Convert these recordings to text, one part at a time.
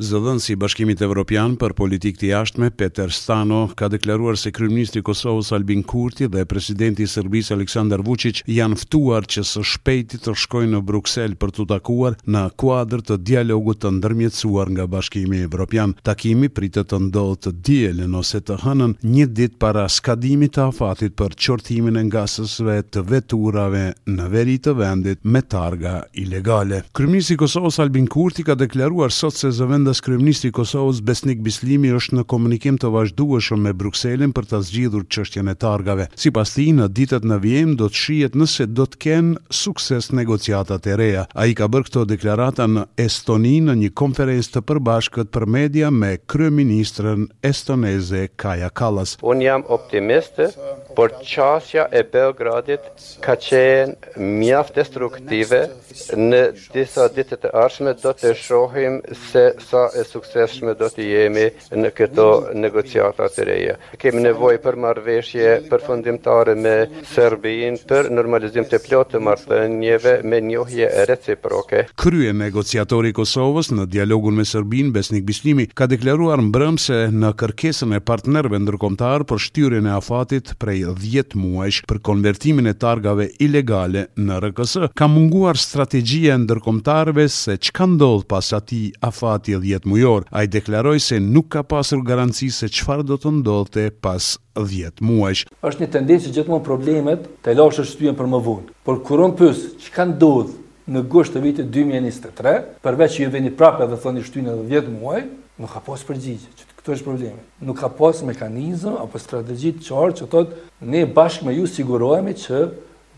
Zëdhënësi i Bashkimit Evropian për Politikë të Jashtme, Peter Stano, ka deklaruar se kryeministri i Kosovës Albin Kurti dhe presidenti i Serbisë Aleksandar Vuçiq janë ftuar që së shpejti të shkojnë në Bruksel për t'u takuar në kuadër të dialogut të ndërmjetësuar nga Bashkimi Evropian. Takimi pritet të ndodhë të dielën ose të hënën, një ditë para skadimit të afatit për qortimin e ngasësve të veturave në veri të vendit me targa ilegale. Kryeministri i Kosovës Albin Kurti ka deklaruar sot se zëvendëskryeministri i Kosovës Besnik Bislimi është në komunikim të vazhdueshëm me Brukselin për ta zgjidhur çështjen e targave. Sipas tij, në ditët në vijim do të shihet nëse do të kenë sukses negociatat e reja. Ai ka bërë këto deklarata në Estoni në një konferencë të përbashkët për media me kryeministren estoneze Kaja Kallas. Unë jam optimist, por qasja e Beogradit ka qenë mjaft destruktive, në disa ditët e ardhshme do të shohim se sa e suksesshme do të jemi në këto negociata të reja. Kemi nevojë për marrëveshje përfundimtare me Serbinë për normalizim të plotë të marrëdhënieve me njohje reciproke. Kryenegociatori i Kosovës në dialogun me Serbinë, Besnik Bislimi, ka deklaruar mbrëmë se në kërkesën e partnerëve ndërkombëtarë për shtyrjen e afatit, prej dhjetë muajsh për konvertimin e targave ilegale në RKS, ka munguar strategjia e ndërkombëtarëve se çka ndodh pas atij afati dhjetë mujor. Ai deklaroi se nuk ka pasur garanci se çfarë do të ndodhte pas dhjetë muajsh. Është një tendencë që gjithmonë problemet, telashet të shtyhen për më vonë. Por kur unë pyes çka ndodh në gusht të vitit dy mijë e njëzet e tre, përveç që ju veni prapë edhe thoni shtyne edhe dhjetë muaj, nuk ka pas përgjigje, që këtu është problemi. Nuk ka pas mekanizëm apo strategji të qartë që thotë ne bashkë me ju sigurohemi që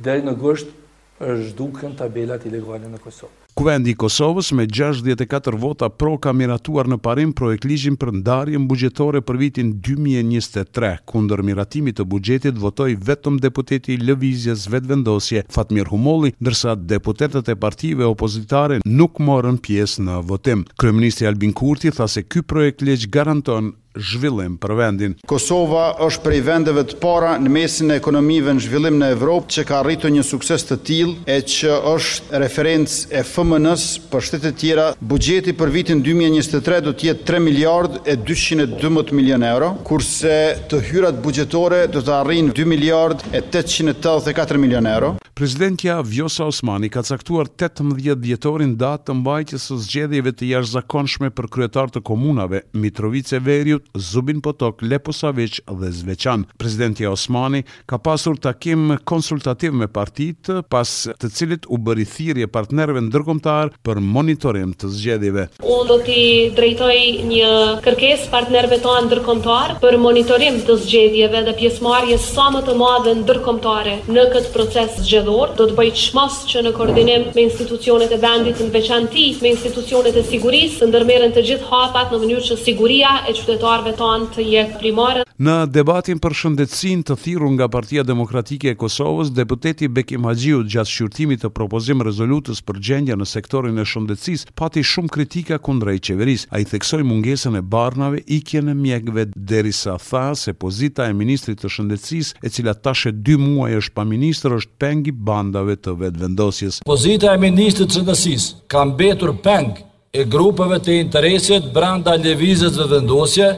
deri në gusht zhduken tabelat ilegale në Kosovë. Kuvendi i Kosovës me gjashtëdhjetë e katër vota pro ka miratuar në parim projektligjin për ndarjen buxhetore për vitin dy mijë e njëzet e tre. Kundër miratimit të buxhetit votoi vetëm deputeti i Lëvizjes Vetëvendosje, Fatmir Humolli, ndërsa deputetët e partive opozitare nuk morën pjesë në votim. Kryeministri Albin Kurti tha se ky projektligj garanton zhvillim për vendin. Kosova është prej vendeve të para në mesin e ekonomive në zhvillim në Evropë që ka arritur një sukses të tillë e që është referencë e FMN-së për shtetet tjera, buxheti për vitin dy mijë e njëzet e tre do të jetë tre miliardë, e dyqind e dymbëdhjetë milionë euro, kurse të hyrat buxhetore do të arrijnë dy miliardë e tetëqind e tetëdhjetë e katër milionë euro. Presidentja Vjosa Osmani ka caktuar tetëmbëdhjetë dhjetorin datë të mbajtjes së zgjedhjeve të jashtëzakonshme për kryetarë të komunave Mitrovicë e Veriut, Zubin Potok, Leposaviq dhe Zveçan. Presidentja Osmani Ka pasur takim konsultativ me partitë, pas të cilit u bëri thirrje partnerëve ndërkombëtarë për monitorim të zgjedhjeve. Unë do t'i drejtoj një kërkesë partnerëve tanë ndërkombëtarë për monitorim të zgjedhjeve dhe pjesëmarrje sa më të madhe ndërkombëtare në këtë proces zgjedhor. Do të bëj çmos që në koordinim me institucionet e vendit, në veçanti me institucionet e sigurisë, të ndërmerren të gjithë hapat në mënyrë që siguria e qytetarëve tanë të jetë primare. Në debatin për shëndetësinë të thirrur nga Partia Demokratike e Kosovës, deputeti Bekim Haxhiu gjatë shqyrtimit të propozim-rezolutës për gjendjen në sektorin e shëndetësisë pati shumë kritika kundrejt qeverisë. Ai theksoi mungesën e barnave, ikjen e mjekëve derisa tha se pozita e ministrit të Shëndetësisë, e cila tash e dy muaj është pa ministër, është peng i bandave të Vetëvendosjes. Pozita e ministrit të Shëndetësisë ka mbetur peng e grupeve të interesit brenda Lëvizjes Vetëvendosje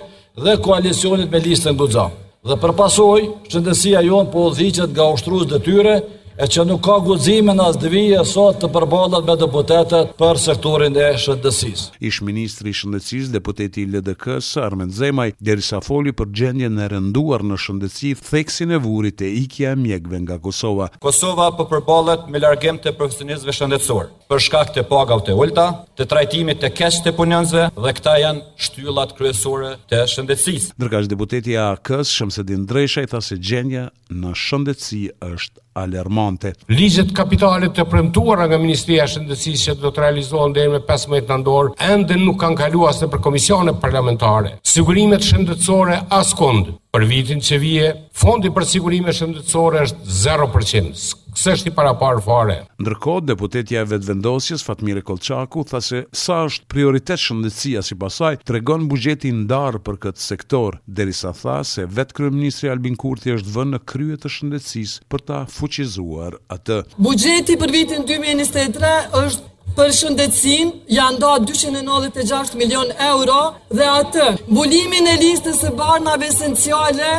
dhe koalicionit me Listën Guxo. Dhe për pasojë, shëndetësia jonë po udhëhiqet nga ushtrues detyre, e që nuk ka guximin as të vijë sot të përballet me deputetët për sektorin e shëndetësisë. Ish-ministri i Shëndetësisë, deputeti i LDK-së, Armend Zemaj, derisa foli për gjendjen e rënduar në shëndetësi, theksin e vuri te ikja e mjekëve nga Kosova. Kosova po përballet me largim të profesionistëve shëndetësorë. për shkak të pagave të ulëta, të trajtimit të keq të punonjësve dhe këta janë shtyllat kryesore të shëndetësisë. Ndërkaq deputeti i AAK-së, Shemsedin Dreshaj tha se gjendja në shëndetësi është alarmante. Ligjet kapitale të premtuara nga Ministria e Shëndetësisë që do të realizohen deri më pesëmbëdhjetë nëntor ende nuk kanë kaluar as nëpër komisione parlamentare. Sigurimet shëndetësore askund për vitin që vije. Fondi për sigurime shëndetësore është zero për qind, s'është i paraparë fare. Ndërkohë, deputetja e Vetëvendosjes, Fatmire Kollçaku, tha se sa është prioritet shëndetësia sipas saj, tregon buxheti i ndarë për këtë sektor, derisa tha se vetë kryeministri Albin Kurti është vënë në krye të shëndetësisë për ta fuqizuar atë. Buxheti për vitin dy mijë e njëzet e tre është Për shëndetësinë janë nda 296 milion euro dhe atë mbulimin e listës së barnave esenciale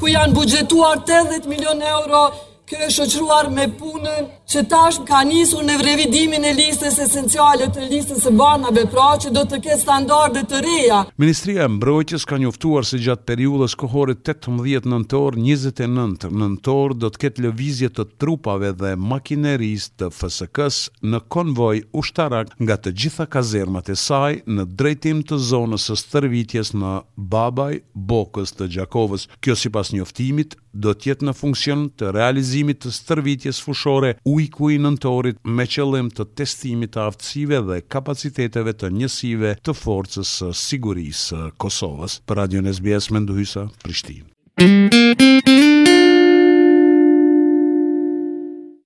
ku janë buxhetuar 30 milion euro kjo e shoqëruar me punën që tashmë ka nisur në revidimin e listës esenciale të listës së barnave pra që do të ketë standarde të reja. Ministria e Mbrojtjes ka njoftuar se gjatë periudhës kohore 18 nëntor 29 nëntor do të ketë lëvizje të trupave dhe makinerisë të FSK-së në konvoj ushtarak nga të gjitha kazermat e saj në drejtim të zonës së stërvitjes në Babaj Bokës të Gjakovës. Kjo sipas njoftimit, do të jetë në funksion të realizimit të stërvitjes fushore Ujku i Nëntorit me qëllim të testimit të aftësive dhe kapaciteteve të njësive të Forcës së Sigurisë së Kosovës. Për Radion SBS, Mendu Hysa, Prishtinë.